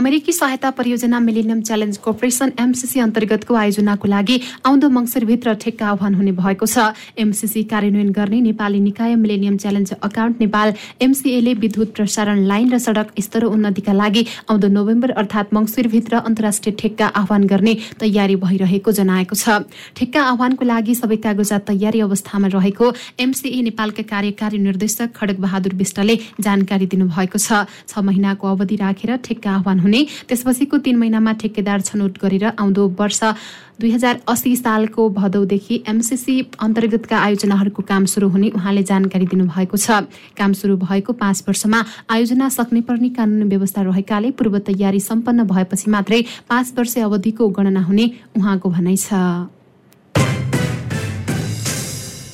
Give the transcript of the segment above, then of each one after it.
अमेरिकी सहायता परियोजना मिलेनियम च्यालेन्ज कर्पोरेसन एमसिसी अन्तर्गतको आयोजनाको लागि आउँदो मङ्सिरभित्र ठेक्का आह्वान हुने भएको छ। एमसिसी कार्यान्वयन गर्ने नेपाली निकाय मिलेनियम च्यालेन्ज अकाउन्ट नेपाल एमसिएले विद्युत प्रसारण लाइन र सडक स्तर उन्नतिका लागि आउँदो नोभेम्बर अर्थात् मङ्सिरभित्र अन्तर्राष्ट्रिय ठेक्का आह्वान गर्ने तयारी भइरहेको जनाएको छ। ठेक्का आह्वानको लागि सबै कागजात तयारी अवस्थामा रहेको एमसिए नेपालका कार्यकारी निर्देशक खडक बहादुर विष्टले जानकारी दिनुभएको छ। महिनाको अवधि राखेर ठेक्का आह्वान हुने। त्यसपछिको तीन महिनामा ठेकेदार छनौट गरेर आउँदो वर्ष दुई हजार अस्सी सालको भदौदेखि एमसिसी अन्तर्गतका आयोजनाहरूको काम सुरु हुने उहाँले जानकारी दिनुभएको छ। काम सुरु भएको पाँच वर्षमा आयोजना सक्ने पर्ने कानुनी व्यवस्था रहेकाले पूर्व तयारी सम्पन्न भएपछि मात्रै पाँच वर्ष अवधिको गणना हुने उहाँको भनाइ छ।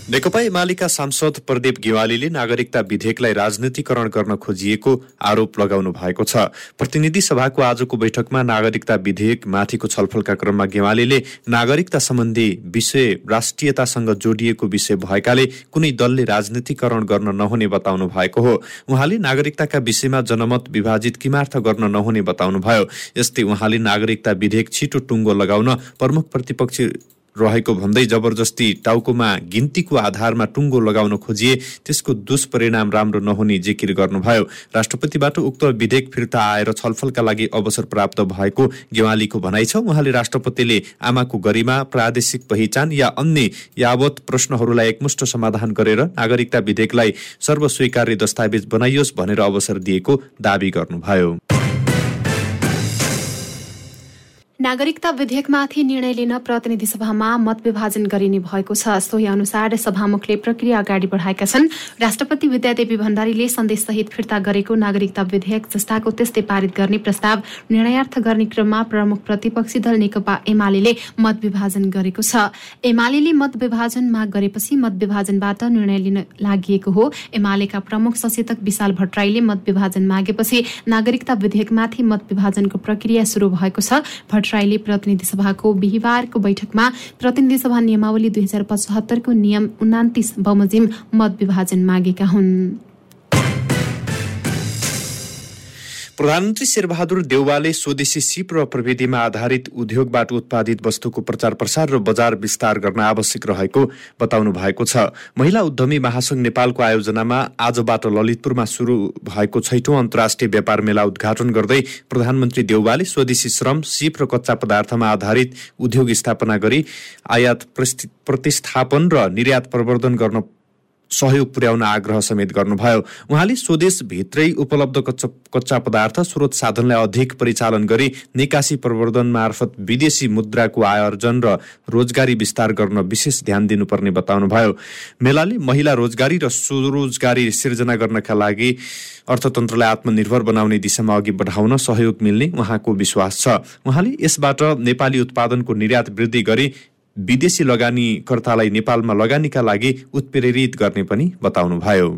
नेकपा एमालेका सांसद प्रदीप गेवालीले नागरिकता विधेयकलाई राजनीतिकरण गर्न खोजिएको आरोप लगाउनु भएको छ। प्रतिनिधि सभाको आजको बैठकमा नागरिकता विधेयक माथिको छलफलका क्रममा गेवालीले नागरिकता सम्बन्धी विषय राष्ट्रियतासँग जोडिएको विषय भएकाले कुनै दलले राजनीतिकरण गर्न नहुने बताउनु भएको हो। उहाँले नागरिकताका विषयमा जनमत विभाजित किमार्थ गर्न नहुने बताउनुभयो। यस्तै उहाँले नागरिकता विधेयक छिटो टुङ्गो लगाउन प्रमुख प्रतिपक्षी रहेको भन्दै जबरजस्ती टाउकोमा गिन्तीको आधारमा टुङ्गो लगाउन खोजिए त्यसको दुष्परिणाम राम्रो नहुने जिकिर गर्नुभयो। राष्ट्रपतिबाट उक्त विधेयक फिर्ता आएर छलफलका लागि अवसर प्राप्त भएको गेवालीको भनाइ छ। उहाँले राष्ट्रपतिले आमाको गरिमा प्रादेशिक पहिचान या अन्य यावत प्रश्नहरूलाई एकमुष्ट समाधान गरेर नागरिकता विधेयकलाई सर्वस्वीकार्य दस्तावेज बनाइयोस् भनेर अवसर दिएको दावी गर्नुभयो। नागरिकता विधेयकमाथि निर्णय लिन प्रतिनिधि सभामा मत विभाजन गरिने भएको छ। सोही अनुसार सभामुखले प्रक्रिया अगाडि बढाएका छन्। राष्ट्रपति विद्यादेवी भण्डारीले सन्देशसहित फिर्ता गरेको नागरिकता विधेयक जस्ताको त्यस्तै पारित गर्ने प्रस्ताव निर्णयार्थ गर्ने क्रममा प्रमुख प्रतिपक्षी दल नेकपा एमाले मत विभाजन गरेको छ। एमाले मत विभाजन माग गरेपछि मत विभाजनबाट निर्णय लिन लागि हो। एमालेका प्रमुख सचेतक विशाल भट्टराईले मत विभाजन मागेपछि नागरिकता विधेयकमाथि मत विभाजनको प्रक्रिया शुरू भएको छ। भट्टराईले प्रतिनिधि सभाको बिहिबारको बैठकमा प्रतिनिधि सभा नियमावली दुई हजार पचहत्तरको नियम उनातिस बमोजिम मत विभाजन मागेका हुन्। प्रधानमन्त्री शेरबहादुर देउवाले स्वदेशी सिप र प्रविधिमा आधारित उद्योगबाट उत्पादित वस्तुको प्रचार प्रसार र बजार विस्तार गर्न आवश्यक रहेको बताउनु भएको छ। महिला उद्यमी महासंघ नेपालको आयोजनामा आजबाट ललितपुरमा सुरु भएको छैठौं अन्तर्राष्ट्रिय व्यापार मेला उद्घाटन गर्दै प्रधानमन्त्री देउवाले स्वदेशी श्रम सिप र कच्चा पदार्थमा आधारित उद्योग स्थापना गरी आयात प्रतिस्थापन र निर्यात प्रवर्धन गर्न सहयोग पुर्याउन आग्रह समेत गर्नुभयो। उहाँले स्वदेशभित्रै उपलब्ध कच्चा कच्चा पदार्थ स्रोत साधनलाई अधिक परिचालन गरी निकासी प्रवर्धन मार्फत विदेशी मुद्राको आयोजन र रोजगारी विस्तार गर्न विशेष ध्यान दिनुपर्ने बताउनुभयो। मेलाले महिला रोजगारी र स्वरोजगारी सिर्जना गर्नका लागि अर्थतन्त्रलाई आत्मनिर्भर बनाउने दिशामा अघि बढाउन सहयोग मिल्ने उहाँको विश्वास छ। उहाँले यसबाट नेपाली उत्पादनको निर्यात वृद्धि गरी विदेशी लगानीकर्तालाई नेपालमा लगानीका लागि उत्प्रेरित गर्ने पनि बताउनुभयो।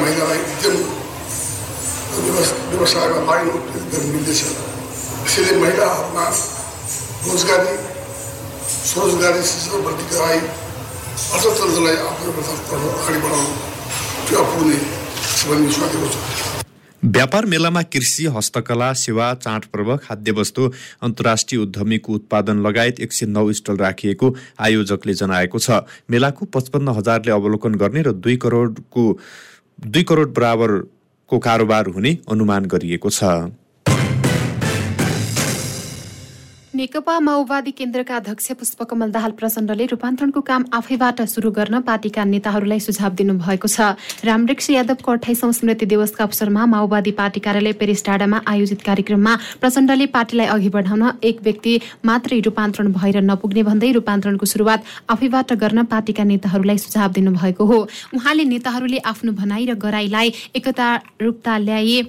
महिलालाई उद्यम व्यवसायमा लागेर उत्प्रेरित गर्न मिल्दैछ त्यसैले महिलाहरूमा रोजगारी स्वरोजगारी गराई अर्थतन्त्रलाई अगाडि बढाउनु त्यो पुग्ने भन्ने विश्वास छु व्यापार मेलामा कृषि हस्तकला सेवा चाडपर्व खाद्यवस्तु अन्तर्राष्ट्रिय उद्यमीको उत्पादन लगायत एक सय नौ स्टल राखिएको आयोजकले जनाएको छ। मेलाको पचपन्न हजारले अवलोकन गर्ने र दुई करोडको दुई करोड बराबरको कारोबार हुने अनुमान गरिएको छ। नेकपा माओवादी केन्द्रका अध्यक्ष पुष्पकमल दाहाल प्रचण्डले रूपान्तरणको काम आफैबाट शुरू गर्न पार्टीका नेताहरूलाई सुझाव दिनुभएको छ। रामवृक्ष यादवको अठाइसौं स्मृति दिवसका अवसरमा माओवादी पार्टी कार्यालय पेरिस डाँडामा आयोजित कार्यक्रममा प्रचण्डले पार्टीलाई अघि बढाउन एक व्यक्ति मात्रै रूपान्तरण भएर नपुग्ने भन्दै रूपान्तरणको सुरुवात आफैबाट गर्न पार्टीका नेताहरूलाई सुझाव दिनुभएको हो। उहाँले नेताहरूले आफ्नो भनाइ र गराईलाई एकता रूपता ल्याए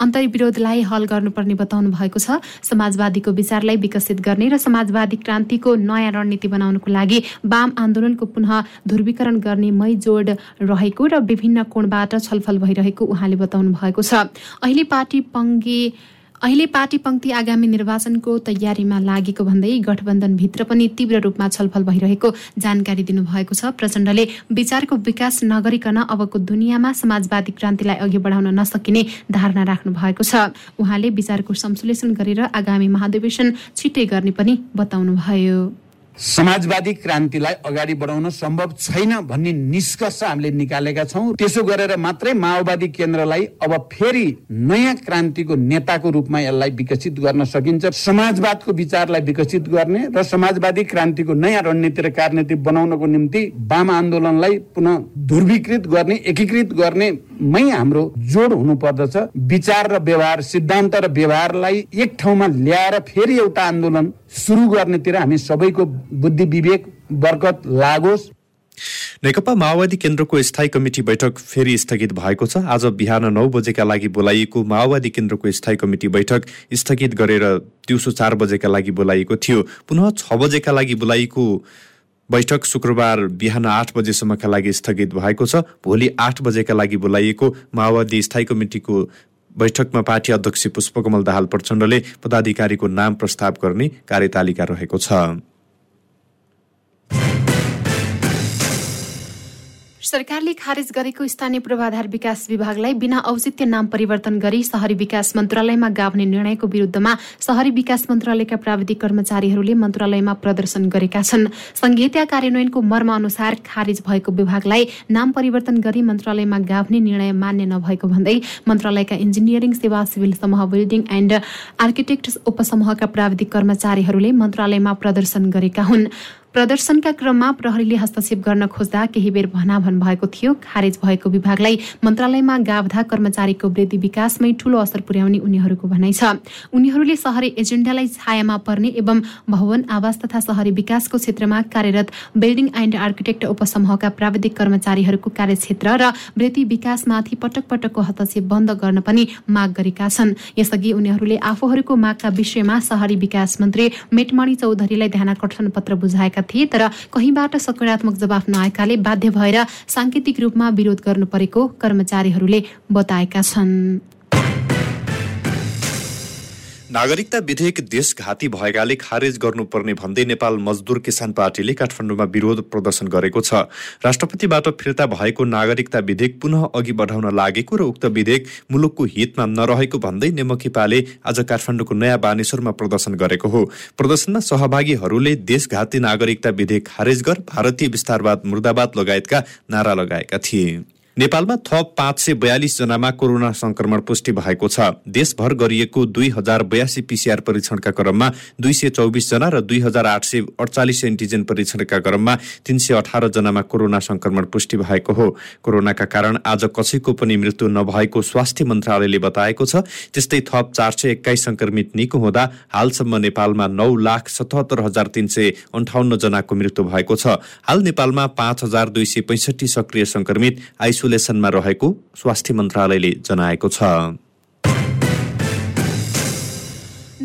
अन्तर्विरोधलाई हल गर्नुपर्ने बताउनु भएको छ। समाजवादीको विचारलाई विकसित गर्ने र समाजवादी क्रान्तिको नयाँ रणनीति बनाउनको लागि वाम आन्दोलनको पुनः ध्रुवीकरण गर्ने मै जोड रहेको र विभिन्न कोणबाट छलफल भइरहेको उहाँले बताउनु भएको छ। अहिले पार्टी पङ्गे अहिले पार्टी पङ्क्ति आगामी निर्वाचनको तयारीमा लागेको भन्दै गठबन्धनभित्र पनि तीव्र रूपमा छलफल भइरहेको जानकारी दिनुभएको छ। प्रचण्डले विचारको विकास नगरिकन अबको दुनियाँमा समाजवादी क्रान्तिलाई अघि बढाउन नसकिने धारणा राख्नु भएको छ। उहाँले विचारको संश्लेषण गरेर आगामी महाधिवेशन छिट्टै गर्ने पनि बताउनुभयो। समाजवादी क्रान्तिलाई अगाडि बढाउन सम्भव छैन भन्ने निष्कर्ष हामीले निकालेका छौँ। त्यसो गरेर मात्रै माओवादी केन्द्रलाई अब फेरि नयाँ क्रान्तिको नेताको रूपमा यसलाई विकसित गर्न सकिन्छ। समाजवादको विचारलाई विकसित गर्ने र समाजवादी क्रान्तिको नयाँ रणनीति र कार्यनीति बनाउनको निम्ति वाम आन्दोलनलाई पुनः ध्रुवीकृत गर्ने एकीकृत गर्ने मै हाम्रो जोड हुनु पर्दछ विचार र व्यवहार सिद्धान्त र व्यवहारलाई एक ठाउँमा ल्याएर फेरि एउटा आन्दोलन सुरु गर्नेतिर हामी सबैको बुद्धि विवेक बरकत लागोस्। नेकपा माओवादी केन्द्रको स्थायी कमिटी बैठक फेरि स्थगित भएको छ। आज बिहान नौ बजेका लागि बोलाइएको माओवादी केन्द्रको स्थायी कमिटी बैठक स्थगित गरेर दिउँसो चार बजेका लागि बोलाइएको थियो। पुनः छ बजेका लागि बोलाइएको बैठक शुक्रबार बिहान आठ बजेसम्मका लागि स्थगित भएको छ। भोलि आठ बजेका लागि बोलाइएको माओवादी स्थायी कमिटिको बैठकमा पार्टी अध्यक्ष पुष्पकमल दाहाल प्रचण्डले पदाधिकारीको नाम प्रस्ताव गर्ने कार्यतालिका रहेको छ। सरकारले खारेज गरेको स्थानीय पूर्वाधार विकास विभागलाई बिना औचित्य नाम परिवर्तन गरी शहरी विकास मन्त्रालयमा गाभ्ने निर्णयको विरुद्धमा शहरी विकास मन्त्रालयका प्राविधिक कर्मचारीहरूले मन्त्रालयमा प्रदर्शन गरेका छन्। संहिता कार्यान्वयनको मर्म अनुसार खारेज भएको विभागलाई नाम परिवर्तन गरी मन्त्रालयमा गाभ्ने निर्णय मान्य नभएको भन्दै मन्त्रालयका इन्जिनियरिङ सेवा सिभिल समूह बिल्डिङ एण्ड आर्किटेक्ट उपसमूहका प्राविधिक कर्मचारीहरूले मन्त्रालयमा प्रदर्शन गरेका हुन्। प्रदर्शनका क्रममा प्रहरीले हस्तक्षेप गर्न खोज्दा केही बेर भनाभन भएको थियो। खारेज भएको विभागलाई मन्त्रालयमा गावधा कर्मचारीको वृद्धि विकासमै ठूलो असर पुर्याउने उनीहरूको भनाइ छ। उनीहरूले शहरी एजेन्डालाई छायामा पर्ने एवं भवन आवास तथा शहरी विकासको क्षेत्रमा कार्यरत बिल्डिङ एन्ड आर्किटेक्ट उपसमूहका प्राविधिक कर्मचारीहरूको कार्यक्षेत्र र वृद्धि विकासमाथि पटक पटकको हस्तक्षेप बन्द गर्न पनि माग गरेका छन्। यसअघि उनीहरूले आफूहरूको मागका विषयमा शहरी विकास मन्त्री मेटमणि चौधरीलाई ध्यानकर्षण पत्र बुझाएका गरेका थिए तर कहीँबाट सकारात्मक जवाफ नआएकाले बाध्य भएर साङ्केतिक रूपमा विरोध गर्नु परेको कर्मचारीहरूले बताएका छन्। नागरिकता विधेयक देशघाती भएकाले खारेज गर्नुपर्ने भन्दै नेपाल मजदुर किसान पार्टीले काठमाडौँमा विरोध प्रदर्शन गरेको छ। राष्ट्रपतिबाट फिर्ता भएको नागरिकता विधेयक पुनः अघि बढाउन लागेको र उक्त विधेयक मुलुकको हितमा नरहेको भन्दै नेमकीपाले आज काठमाडौँको नयाँ बानेश्वरमा प्रदर्शन गरेको हो। प्रदर्शनमा सहभागीहरूले देशघाती नागरिकता विधेयक खारेज गर भारतीय विस्तारवाद मुर्दाबाद लगायतका नारा लगाएका थिए। नेपालमा थप पाँच सय बयालिस जनामा कोरोना संक्रमण पुष्टि भएको छ। देशभर गरिएको दुई हजार बयासी पिसिआर परीक्षणका क्रममा दुई सय चौबिस जना र दुई हजार आठ सय अडचालिस एन्टिजेन परीक्षणका क्रममा तीन सय अठार जनामा कोरोना संक्रमण पुष्टि भएको हो। कोरोनाका कारण आज कसैको पनि मृत्यु नभएको स्वास्थ्य मन्त्रालयले बताएको छ। त्यस्तै थप चार सय एक्काइस संक्रमित निको हुँदा हालसम्म नेपालमा नौ लाख सतहत्तर हजार तिन सय अन्ठाउन्न जनाको मृत्यु भएको छ। हाल नेपालमा पाँच हजार दुई सय पैँसठी सक्रिय संक्रमित आइसो आइसोलेसनमा रहेको स्वास्थ्य मन्त्रालयले जनाएको छ।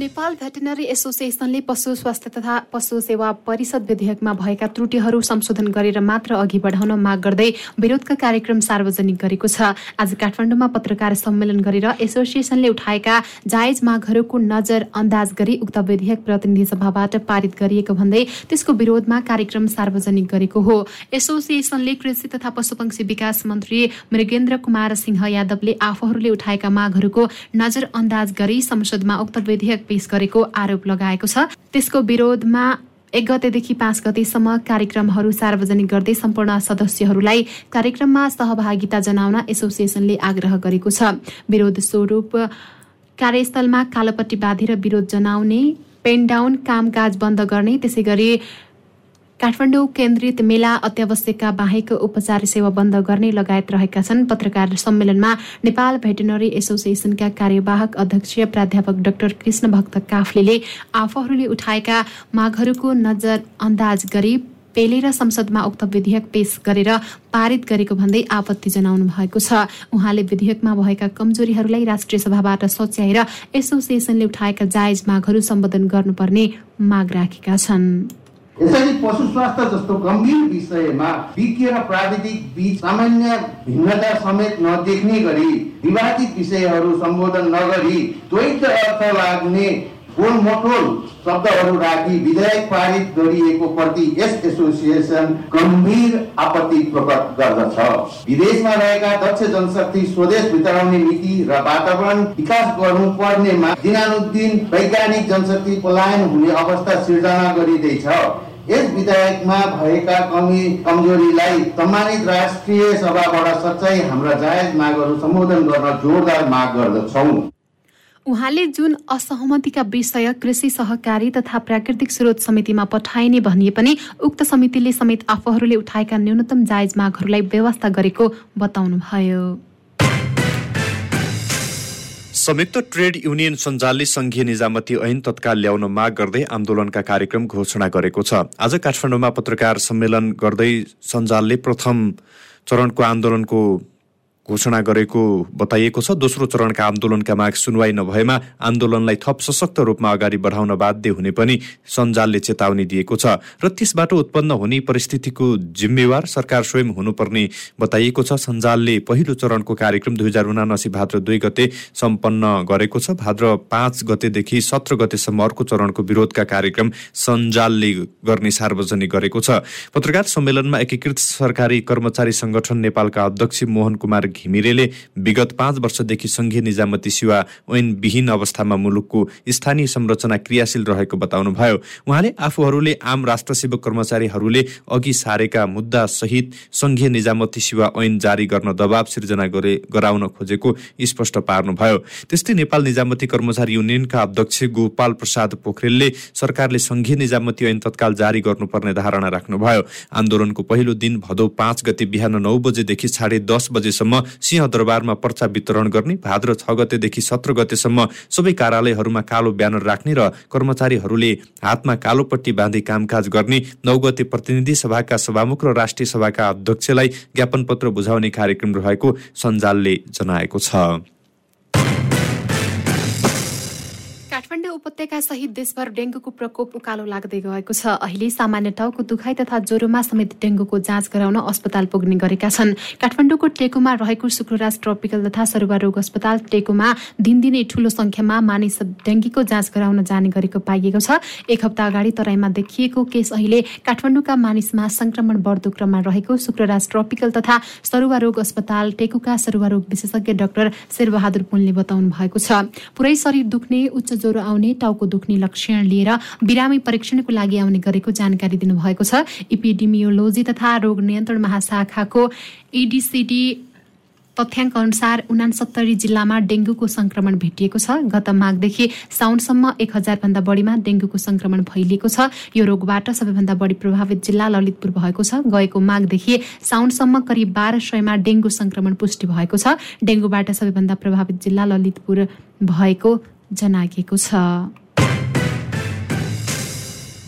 नेपाल भेटेनरी एसोसिएसनले पशु स्वास्थ्य तथा पशु सेवा परिषद विधेयकमा भएका त्रुटिहरू संशोधन गरेर मात्र अघि बढाउन माग गर्दै विरोधका कार्यक्रम सार्वजनिक गरेको छ। आज काठमाडौँमा पत्रकार सम्मेलन गरेर एसोसिएसनले उठाएका जायज मागहरूको नजर अन्दाज गरी उक्त विधेयक प्रतिनिधि सभाबाट पारित गरिएको भन्दै त्यसको विरोधमा कार्यक्रम सार्वजनिक गरेको हो। एसोसिएसनले कृषि तथा पशुपक्षी विकास मन्त्री मृगेन्द्र कुमार सिंह यादवले आफूहरूले उठाएका मागहरूको नजर अन्दाज गरी संसदमा उक्त विधेयक पेश गरेको आरोप लगाएको छ। त्यसको विरोधमा एक गतेदेखि पाँच गतेसम्म कार्यक्रमहरू सार्वजनिक गर्दै सम्पूर्ण सदस्यहरूलाई कार्यक्रममा सहभागिता जनाउन एसोसिएसनले आग्रह गरेको छ। विरोध स्वरूप कार्यस्थलमा कालोपट्टि बाँधेर विरोध जनाउने पेन डाउन कामकाज बन्द गर्ने त्यसै गरी काठमाडौँ केन्द्रित मेला अत्यावश्यकका बाहेक उपचार सेवा बन्द गर्ने लगायत रहेका छन्। पत्रकार सम्मेलनमा नेपाल भेटेनरी एसोसिएसनका कार्यवाहक अध्यक्ष प्राध्यापक डाक्टर कृष्ण भक्त काफ्लेले आफूहरूले उठाएका मागहरूको नजर अन्दाज गरी पेलेर संसदमा उक्त विधेयक पेश गरेर पारित गरेको भन्दै आपत्ति जनाउनु भएको छ। उहाँले विधेयकमा भएका कमजोरीहरूलाई राष्ट्रिय सभाबाट सच्याएर एसोसिएसनले उठाएका जायज मागहरू सम्बोधन गर्नुपर्ने माग राखेका छन्। यसरी पशु स्वास्थ्य जस्तो गम्भीर विषयमा विज्ञ र प्राविधिक बीच सामान्य भिन्नता समेत नदेख्ने गरी विवादित विषयहरू सम्बोधन नगरी द्वैत अर्थ लाग्ने गोलमटोल शब्दहरू राखी विधेयक पारित गरिएको प्रति यस एसोसिएसन गम्भीर आपत्ति प्रकट गर्दछ। विदेशमा रहेका दक्ष जनशक्ति स्वदेश भित्राउने नीति र वातावरण विकास गर्नुपर्नेमा दिनानुदिन वैज्ञानिक जनशक्ति पलायन हुने अवस्था सिर्जना गरिँदैछ। यस विधेयकमा भएका कमी कमजोरीलाई सम्मानित राष्ट्रिय सभाबाट सच्चाइ हाम्रा जायज मागहरू सम्बोधन गर्न जोरदार माग गर्दछौँ। उहाँले जुन असहमतिका विषय कृषि सहकारी तथा प्राकृतिक स्रोत समितिमा पठाइने भनिए पनि उक्त समितिले समेत आफूहरूले उठाएका न्यूनतम जायज मागहरूलाई व्यवस्था गरेको बताउनुभयो। संयुक्त ट्रेड युनियन सञ्जालले संघीय निजामती ऐन तत्काल ल्याउन माग गर्दै आन्दोलनका कार्यक्रम घोषणा गरेको छ। आज काठमाडौँमा पत्रकार सम्मेलन गर्दै सञ्जालले प्रथम चरणको आन्दोलनको घोषणा गरेको बताइएको छ दोस्रो चरणका आन्दोलनका माग सुनवाई नभएमा आन्दोलनलाई थप सशक्त रूपमा अगाडि बढाउन बाध्य हुने पनि सञ्जालले चेतावनी दिएको छ र त्यसबाट उत्पन्न हुने परिस्थितिको जिम्मेवार सरकार स्वयं हुनुपर्ने बताइएको छ। सञ्जालले पहिलो चरणको कार्यक्रम दुई हजार उनासी भाद्र दुई गते सम्पन्न गरेको छ। भाद्र पाँच गतेदेखि सत्र गतेसम्म अर्को चरणको विरोधका कार्यक्रम सञ्जालले गर्ने सार्वजनिक गरेको छ। पत्रकार सम्मेलनमा एकीकृत सरकारी कर्मचारी संगठन नेपालका अध्यक्ष मोहन कुमार घिमिरेले विगत पाँच वर्षदेखि संघीय निजामती सेवा ऐनविहीन अवस्थामा मुलुकको स्थानीय संरचना क्रियाशील रहेको बताउनुभयो। उहाँले आफूहरूले आम राष्ट्र सेवक कर्मचारीहरूले अघि सारेका मुद्दा सहित संघीय निजामती सेवा ऐन जारी गर्न दबाव सिर्जना गरे गराउन खोजेको स्पष्ट पार्नुभयो। त्यस्तै नेपाल निजामती कर्मचारी युनियनका अध्यक्ष गोपाल प्रसाद पोखरेलले सरकारले संघीय निजामती ऐन तत्काल जारी गर्नुपर्ने धारणा राख्नुभयो। आन्दोलनको पहिलो दिन भदौ पाँच गते बिहान नौ बजेदेखि साढे दस बजेसम्म सिंहदरबारमा पर्चा वितरण गर्ने भाद्र छ गतेदेखि सत्र गतेसम्म सबै कार्यालयहरूमा कालो ब्यानर राख्ने र कर्मचारीहरूले हातमा कालो पट्टी बाँधी कामकाज गर्ने नौ गते प्रतिनिधि सभाका सभामुख र राष्ट्रिय सभाका अध्यक्षलाई ज्ञापन पत्र बुझाउने कार्यक्रम रहेको सञ्जालले जनाएको छ। उपत्यका सहित देशभर डेङ्गुको प्रकोप उकालो लाग्दै गएको छ। अहिले सामान्य टाउको दुखाइ तथा ज्वरोमा समेत डेङ्गुको जाँच गराउन अस्पताल पुग्ने गरेका छन्। काठमाडौँको टेकोमा रहेको शुक्रराज ट्रपिकल तथा सरुवा रोग अस्पताल टेकोमा दिनदिनै ठूलो संख्यामा मानिस डेङ्गीको जाँच गराउन जाने गरेको पाइएको छ। एक हप्ता अगाडि तराईमा देखिएको केस अहिले काठमाडौँका मानिसमा संक्रमण बढ्दो क्रममा रहेको शुक्रराज ट्रपिकल तथा सरुवा रोग अस्पताल टेकुका सरुवा रोग विशेषज्ञ डाक्टर शेरबहादुर पुनले बताउनु भएको छ। पुरै शरीर दुख्ने उच्च ज्वरो आउने टाउको दुख्ने लक्षण लिएर बिरामी परीक्षणको लागि आउने गरेको जानकारी दिनुभएको छ। इपिडिमियोलोजी तथा रोग नियन्त्रण महाशाखाको इडिसिडी तथ्याङ्क अनुसार उनासत्तरी जिल्लामा डेङ्गुको संक्रमण भेटिएको छ। गत माघदेखि साउनसम्म एक हजारभन्दा बढीमा डेङ्गुको संक्रमण फैलिएको छ। यो रोगबाट सबैभन्दा बढी प्रभावित जिल्ला ललितपुर भएको छ। गएको माघदेखि साउनसम्म करिब बाह्र सयमा डेङ्गु संक्रमण पुष्टि भएको छ। डेङ्गुबाट सबैभन्दा प्रभावित जिल्ला ललितपुर भएको जनाइएको छ।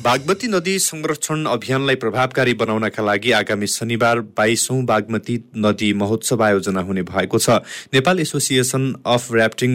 बागमती नदी संरक्षण अभियानलाई प्रभावकारी बनाउनका लागि आगामी शनिबार बाइसौं बागमती नदी महोत्सव आयोजना हुने भएको छ। Nepal association of rafting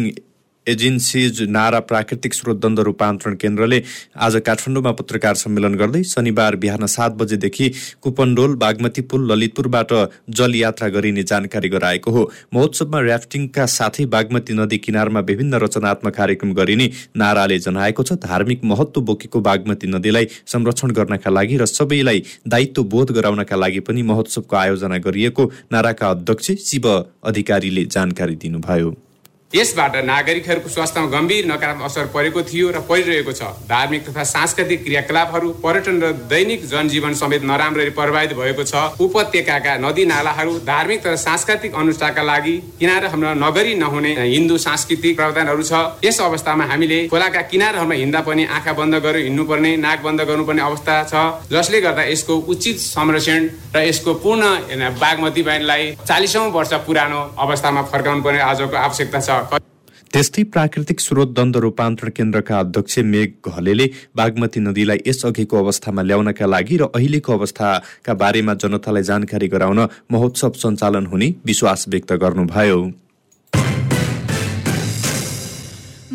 agencies नारा प्राकृतिक स्रोत दण्ड रूपान्तरण केन्द्रले आज काठमाडौँमा पत्रकार सम्मेलन गर्दै शनिबार बिहान सात बजेदेखि कुपनडोल बागमती पुल ललितपुरबाट जल यात्रा गरिने जानकारी गराएको हो। महोत्सवमा ऱ्याफ्टिङका साथै बागमती नदी किनारमा विभिन्न रचनात्मक कार्यक्रम गरिने नाराले जनाएको छ। धार्मिक महत्व बोकेको बागमती नदीलाई संरक्षण गर्नका लागि र सबैलाई दायित्व बोध गराउनका लागि पनि महोत्सवको आयोजना गरिएको नाराका अध्यक्ष शिव अधिकारीले जानकारी दिनुभयो। यसबाट नागरिकहरूको स्वास्थ्यमा गम्भीर नकारात्मक असर परेको थियो र परिरहेको छ। धार्मिक तथा सांस्कृतिक क्रियाकलापहरू पर्यटन र दैनिक जनजीवन समेत नराम्ररी प्रभावित भएको छ। उपत्यकाका नदी नालाहरू धार्मिक तथा सांस्कृतिक अनुष्ठानका लागि किनाराहरूमा नगरी नहुने हिन्दू सांस्कृतिक प्रावधानहरू छ। यस अवस्थामा हामीले खोलाका किनारहरूमा हिँड्दा पनि आँखा बन्द गरेर हिँड्नुपर्ने नाक बन्द गर्नुपर्ने अवस्था छ। जसले गर्दा यसको उचित संरक्षण र यसको पूर्ण बागमती बहनलाई चालिसौँ वर्ष पुरानो अवस्थामा फर्काउनु पर्ने आजको आवश्यकता छ। त्यस्तै प्राकृतिक स्रोत दण्ड रूपान्तरण केन्द्रका अध्यक्ष मेघ घलेले बागमती नदीलाई यसअघिको अवस्थामा ल्याउनका लागि र अहिलेको अवस्थाका बारेमा जनतालाई जानकारी गराउन महोत्सव सञ्चालन हुने विश्वास व्यक्त गर्नुभयो।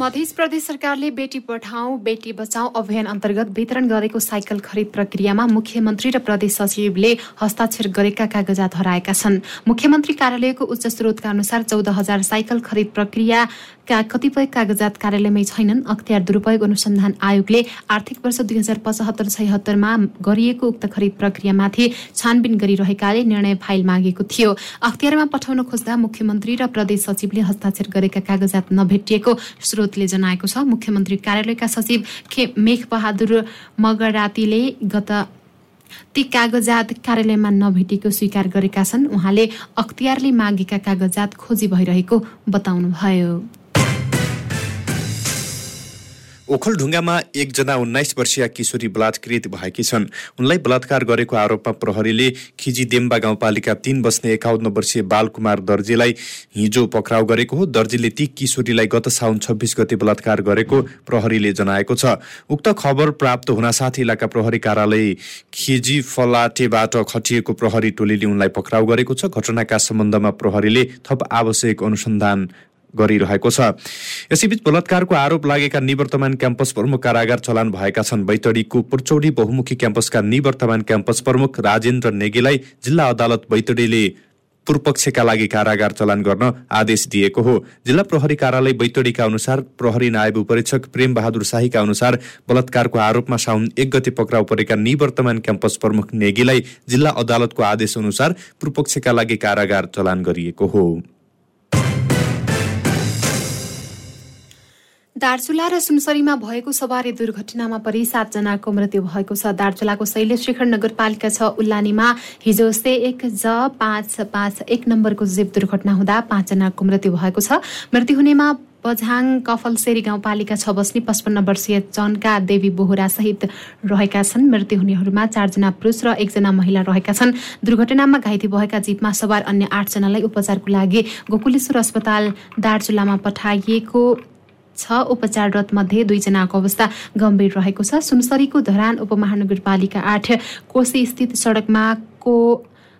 मध्य प्रदेश सरकारले बेटी पढाऊ बेटी बचाऊ अभियान अन्तर्गत वितरण गरेको साइकल खरिद प्रक्रियामा मुख्यमन्त्री र प्रदेश सचिवले हस्ताक्षर गरेका कागजात हराएका छन्। मुख्यमन्त्री कार्यालयको उच्च स्रोतका अनुसार चौध हजार साइकल खरिद प्रक्रियाका कतिपय कागजात कार्यालयमै छैनन्। अख्तियार दुरूपयोग अनुसन्धान आयोगले आर्थिक वर्ष दुई हजार पचहत्तर छयत्तरमा गरिएको उक्त खरिद प्रक्रियामाथि छानबिन गरिरहेकाले निर्णय फाइल मागेको थियो। अख्तियारमा पठाउन खोज्दा मुख्यमन्त्री र प्रदेश सचिवले हस्ताक्षर गरेका कागजात नभेटिएको स्रोतले जनाएको छ। मुख्यमन्त्री कार्यालयका सचिव मेघ बहादुर मगरातीले गत ती कागजात कार्यालयमा नभेटेको स्वीकार गरेका छन्। उहाँले अख्तियारले मागेका कागजात खोजी भइरहेको बताउनुभयो। ओखलढुङ्गामा एकजना उन्नाइस वर्षीय किशोरी बलात्कृत भएकी छन्। उनलाई बलात्कार गरेको आरोपमा प्रहरीले खिजीदेम्बा गाउँपालिका तीन बस्ने एकाउन्न वर्षीय बालकुमार दर्जीलाई हिजो पक्राउ गरेको हो। दर्जीले ती किशोरीलाई गत साउन छब्बिस गते बलात्कार गरेको प्रहरीले जनाएको छ। उक्त खबर प्राप्त हुनासाथ इलाका प्रहरी कार्यालय खिजी फलाटेबाट खटिएको प्रहरी टोलीले उनलाई पक्राउ गरेको छ। घटनाका सम्बन्धमा प्रहरीले थप आवश्यक अनुसन्धान गरिरहेको छ। यसैबीच बलात्कारको आरोप लागेका निवर्तमान क्याम्पस प्रमुख कारागार चलान भएका छन्। बैतडीको पुर्चौडी बहुमुखी क्याम्पसका निवर्तमान क्याम्पस प्रमुख राजेन्द्र नेगीलाई जिल्ला अदालत बैतडीले पूर्वपक्षका लागि कारागार चलान गर्न आदेश दिएको हो। जिल्ला प्रहरी कार्यालय बैतडीका अनुसार प्रहरी नायब उपरीक्षक प्रेम बहादुर शाहीका अनुसार बलात्कारको आरोपमा साउन एक गते पक्राउ परेका निवर्तमान क्याम्पस प्रमुख नेगीलाई जिल्ला अदालतको आदेश अनुसार पूर्वपक्षका लागि कारागार चलान गरिएको हो। दार्चुला र सुनसरीमा भएको सवारी दुर्घटनामा परि सातजनाको मृत्यु भएको छ। दार्चुलाको शैलेशेखर नगरपालिका छ उल्लानीमा हिजो से एक ज पाँच पाँच एक नम्बरको जीप दुर्घटना हुँदा पाँचजनाको मृत्यु भएको छ। मृत्यु हुनेमा बझाङ कफलसेरी गाउँपालिका छ बस्ने पचपन्न वर्षीय चनका देवी बोहरा सहित रहेका छन्। मृत्यु हुनेहरूमा चारजना पुरुष र एकजना महिला रहेका छन्। दुर्घटनामा घाइते भएका जीपमा सवार अन्य आठजनालाई उपचारको लागि गोकुलेश्वर अस्पताल दार्चुलामा पठाइएको छ। उपचाररत मध्ये दुईजनाको अवस्था गम्भीर रहेको छ। सुनसरीको धरान उपमहानगरपालिका आठ कोशी स्थित सडकमा को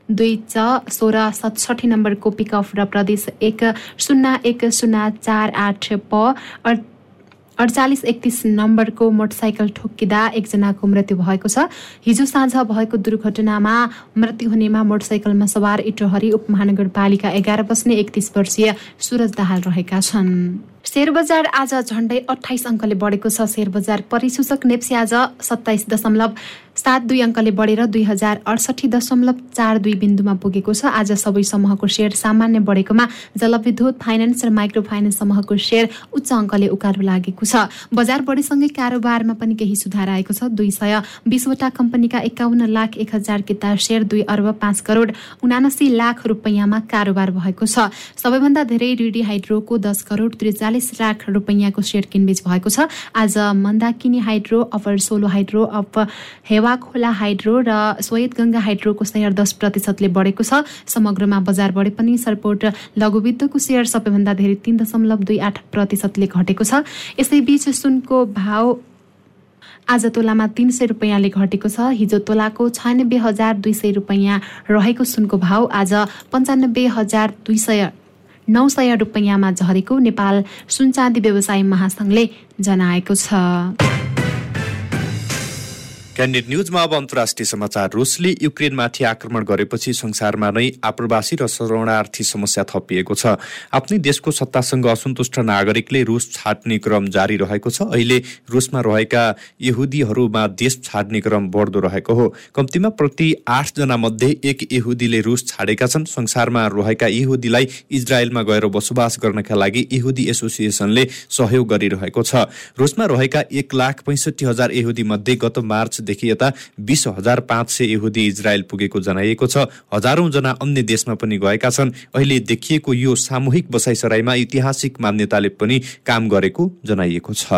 दुई च सोह्र सतसठी नम्बरको पिकअप र प्रदेश एक शून्य एक शून्य चार आठ प अडचालिस एकतिस नम्बरको मोटरसाइकल ठोक्किँदा एकजनाको मृत्यु भएको छ। हिजो साँझ भएको दुर्घटनामा मृत्यु हुनेमा मोटरसाइकलमा सवार इटोहरी उपमहानगरपालिका एघार बस्ने एकतिस वर्षीय सुरज दाहाल रहेका छन्। सेयर बजार आज झण्डै अठाइस अङ्कले बढेको छ। सेयर बजार परिसूचक नेप्सी आज सत्ताइस दशमलव सात दुई अङ्कले बढेर दुई हजार अडसठी दशमलव चार दुई बिन्दुमा पुगेको छ। आज सबै समूहको सेयर सामान्य बढेकोमा जलविद्युत फाइनेन्स र माइक्रो फाइनेन्स समूहको सेयर उच्च अङ्कले उकालो लागेको छ। बजार बढेसँगै कारोबारमा पनि केही सुधार आएको छ। दुई सय बिसवटा कम्पनीका एकाउन्न लाख एक हजार किता सेयर दुई अर्ब पाँच करोड उनासी लाख रुपियाँमा कारोबार भएको छ। सबैभन्दा धेरै रिडी हाइड्रोको दस करोड त्रिचालिस लाख रुपियाँको सेयर किनबेच भएको छ। आज Mandakini hydro upper Solu hydro up Hewa Khola hydro र गङ्गा हाइड्रोको सेयर दस प्रतिशतले बढेको छ। समग्रमा बजार बढे पनि सरपोर्ट लघुवित्तको सेयर सबैभन्दा धेरै तीन दशमलव दुई आठ प्रतिशतले घटेको छ। यसैबीच सुनको भाव आज तोलामा तिन सय रुपियाँले घटेको छ। हिजो तोलाको छयानब्बे हजार दुई सय रुपियाँ रहेको सुनको भाव आज पन्चानब्बे हजार दुई सय नौ सय रुपियाँमा झरेको नेपाल सुनचाँदी व्यवसाय महासङ्घले जनाएको छ। क्यान्डिड न्युजमा अब अन्तर्राष्ट्रिय समाचार। रुसले युक्रेनमाथि आक्रमण गरेपछि संसारमा नै आप्रवासी र शरणार्थी समस्या थपिएको छ। आफ्नै देशको सत्तासँग असन्तुष्ट नागरिकले रुस छाड्ने क्रम जारी रहेको छ। अहिले रुसमा रहेका यहुदीहरूमा देश छाड्ने क्रम बढ्दो रहेको हो। कम्तीमा प्रति आठजना मध्ये एक यहुदीले रुस छाडेका छन्। संसारमा रहेका यहुदीलाई इजरायलमा गएर बसोबास गर्नका लागि यहुदी एसोसिएसनले सहयोग गरिरहेको छ। रुसमा रहेका एक लाख पैँसठी हजार यहुदी मध्ये गत मार्च देखि यता बिस हजार पाँच सय यहुदी इजरायल पुगेको जनाइएको छ। हजारौं जना अन्य देशमा पनि गएका छन्। अहिले देखिएको यो सामूहिक बसाइसराईमा ऐतिहासिक मान्यताले पनि काम गरेको जनाइएको छ।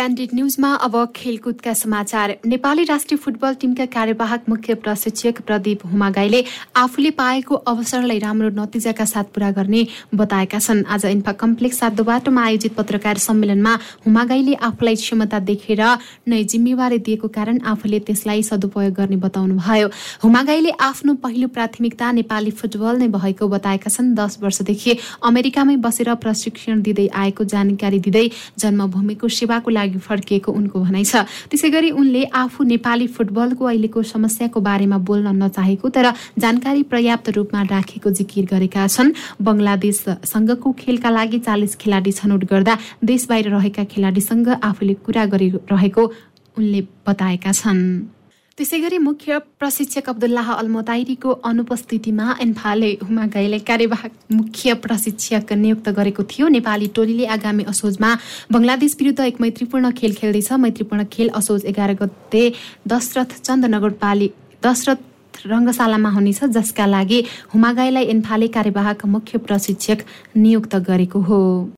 क्यान्डिड न्युजमा अब खेलकुदका समाचार। नेपाली राष्ट्रिय फुटबल टिमका कार्यवाहक मुख्य प्रशिक्षक प्रदीप हुमागाईले आफूले पाएको अवसरलाई राम्रो नतिजाका साथ पूरा गर्ने बताएका छन्। आज इन्फा कम्प्लेक्स सातो बाटोमा आयोजित पत्रकार सम्मेलनमा हुमागाईले आफूलाई क्षमता देखेर नै जिम्मेवारी दिएको कारण आफूले त्यसलाई सदुपयोग गर्ने बताउनुभयो। हुमागाईले आफ्नो पहिलो प्राथमिकता नेपाली फुटबल नै भएको बताएका छन्। दस वर्षदेखि अमेरिकामै बसेर प्रशिक्षण दिँदै आएको जानकारी दिँदै जन्मभूमिको सेवाको लागि लागि फर्किएको उनको भनाइ छ। त्यसै गरी उनले आफू नेपाली फुटबलको अहिलेको समस्याको बारेमा बोल्न नचाहेको तर जानकारी पर्याप्त रूपमा राखेको जिकिर गरेका छन्। बङ्गलादेशसँगको खेलका लागि चालिस खेलाडी छनौट गर्दा देश बाहिर रहेका खेलाडीसँग आफूले कुरा गरिरहेको उनले बताएका छन्। त्यसै गरी मुख्य प्रशिक्षक अब्दुल्लाह अल्मोताइरीको अनुपस्थितिमा एन्फाले हुमागाईले कार्यवाहक मुख्य प्रशिक्षक नियुक्त गरेको थियो। नेपाली टोलीले आगामी असोजमा बङ्गलादेश विरुद्ध एक मैत्रीपूर्ण खेल खेल्दैछ। मैत्रीपूर्ण खेल असोज एघार गते दशरथ चन्द नगरपाली दशरथ रङ्गशालामा हुनेछ जसका लागि हुमागाईलाई एन्फाले कार्यवाहक मुख्य प्रशिक्षक नियुक्त गरेको हो।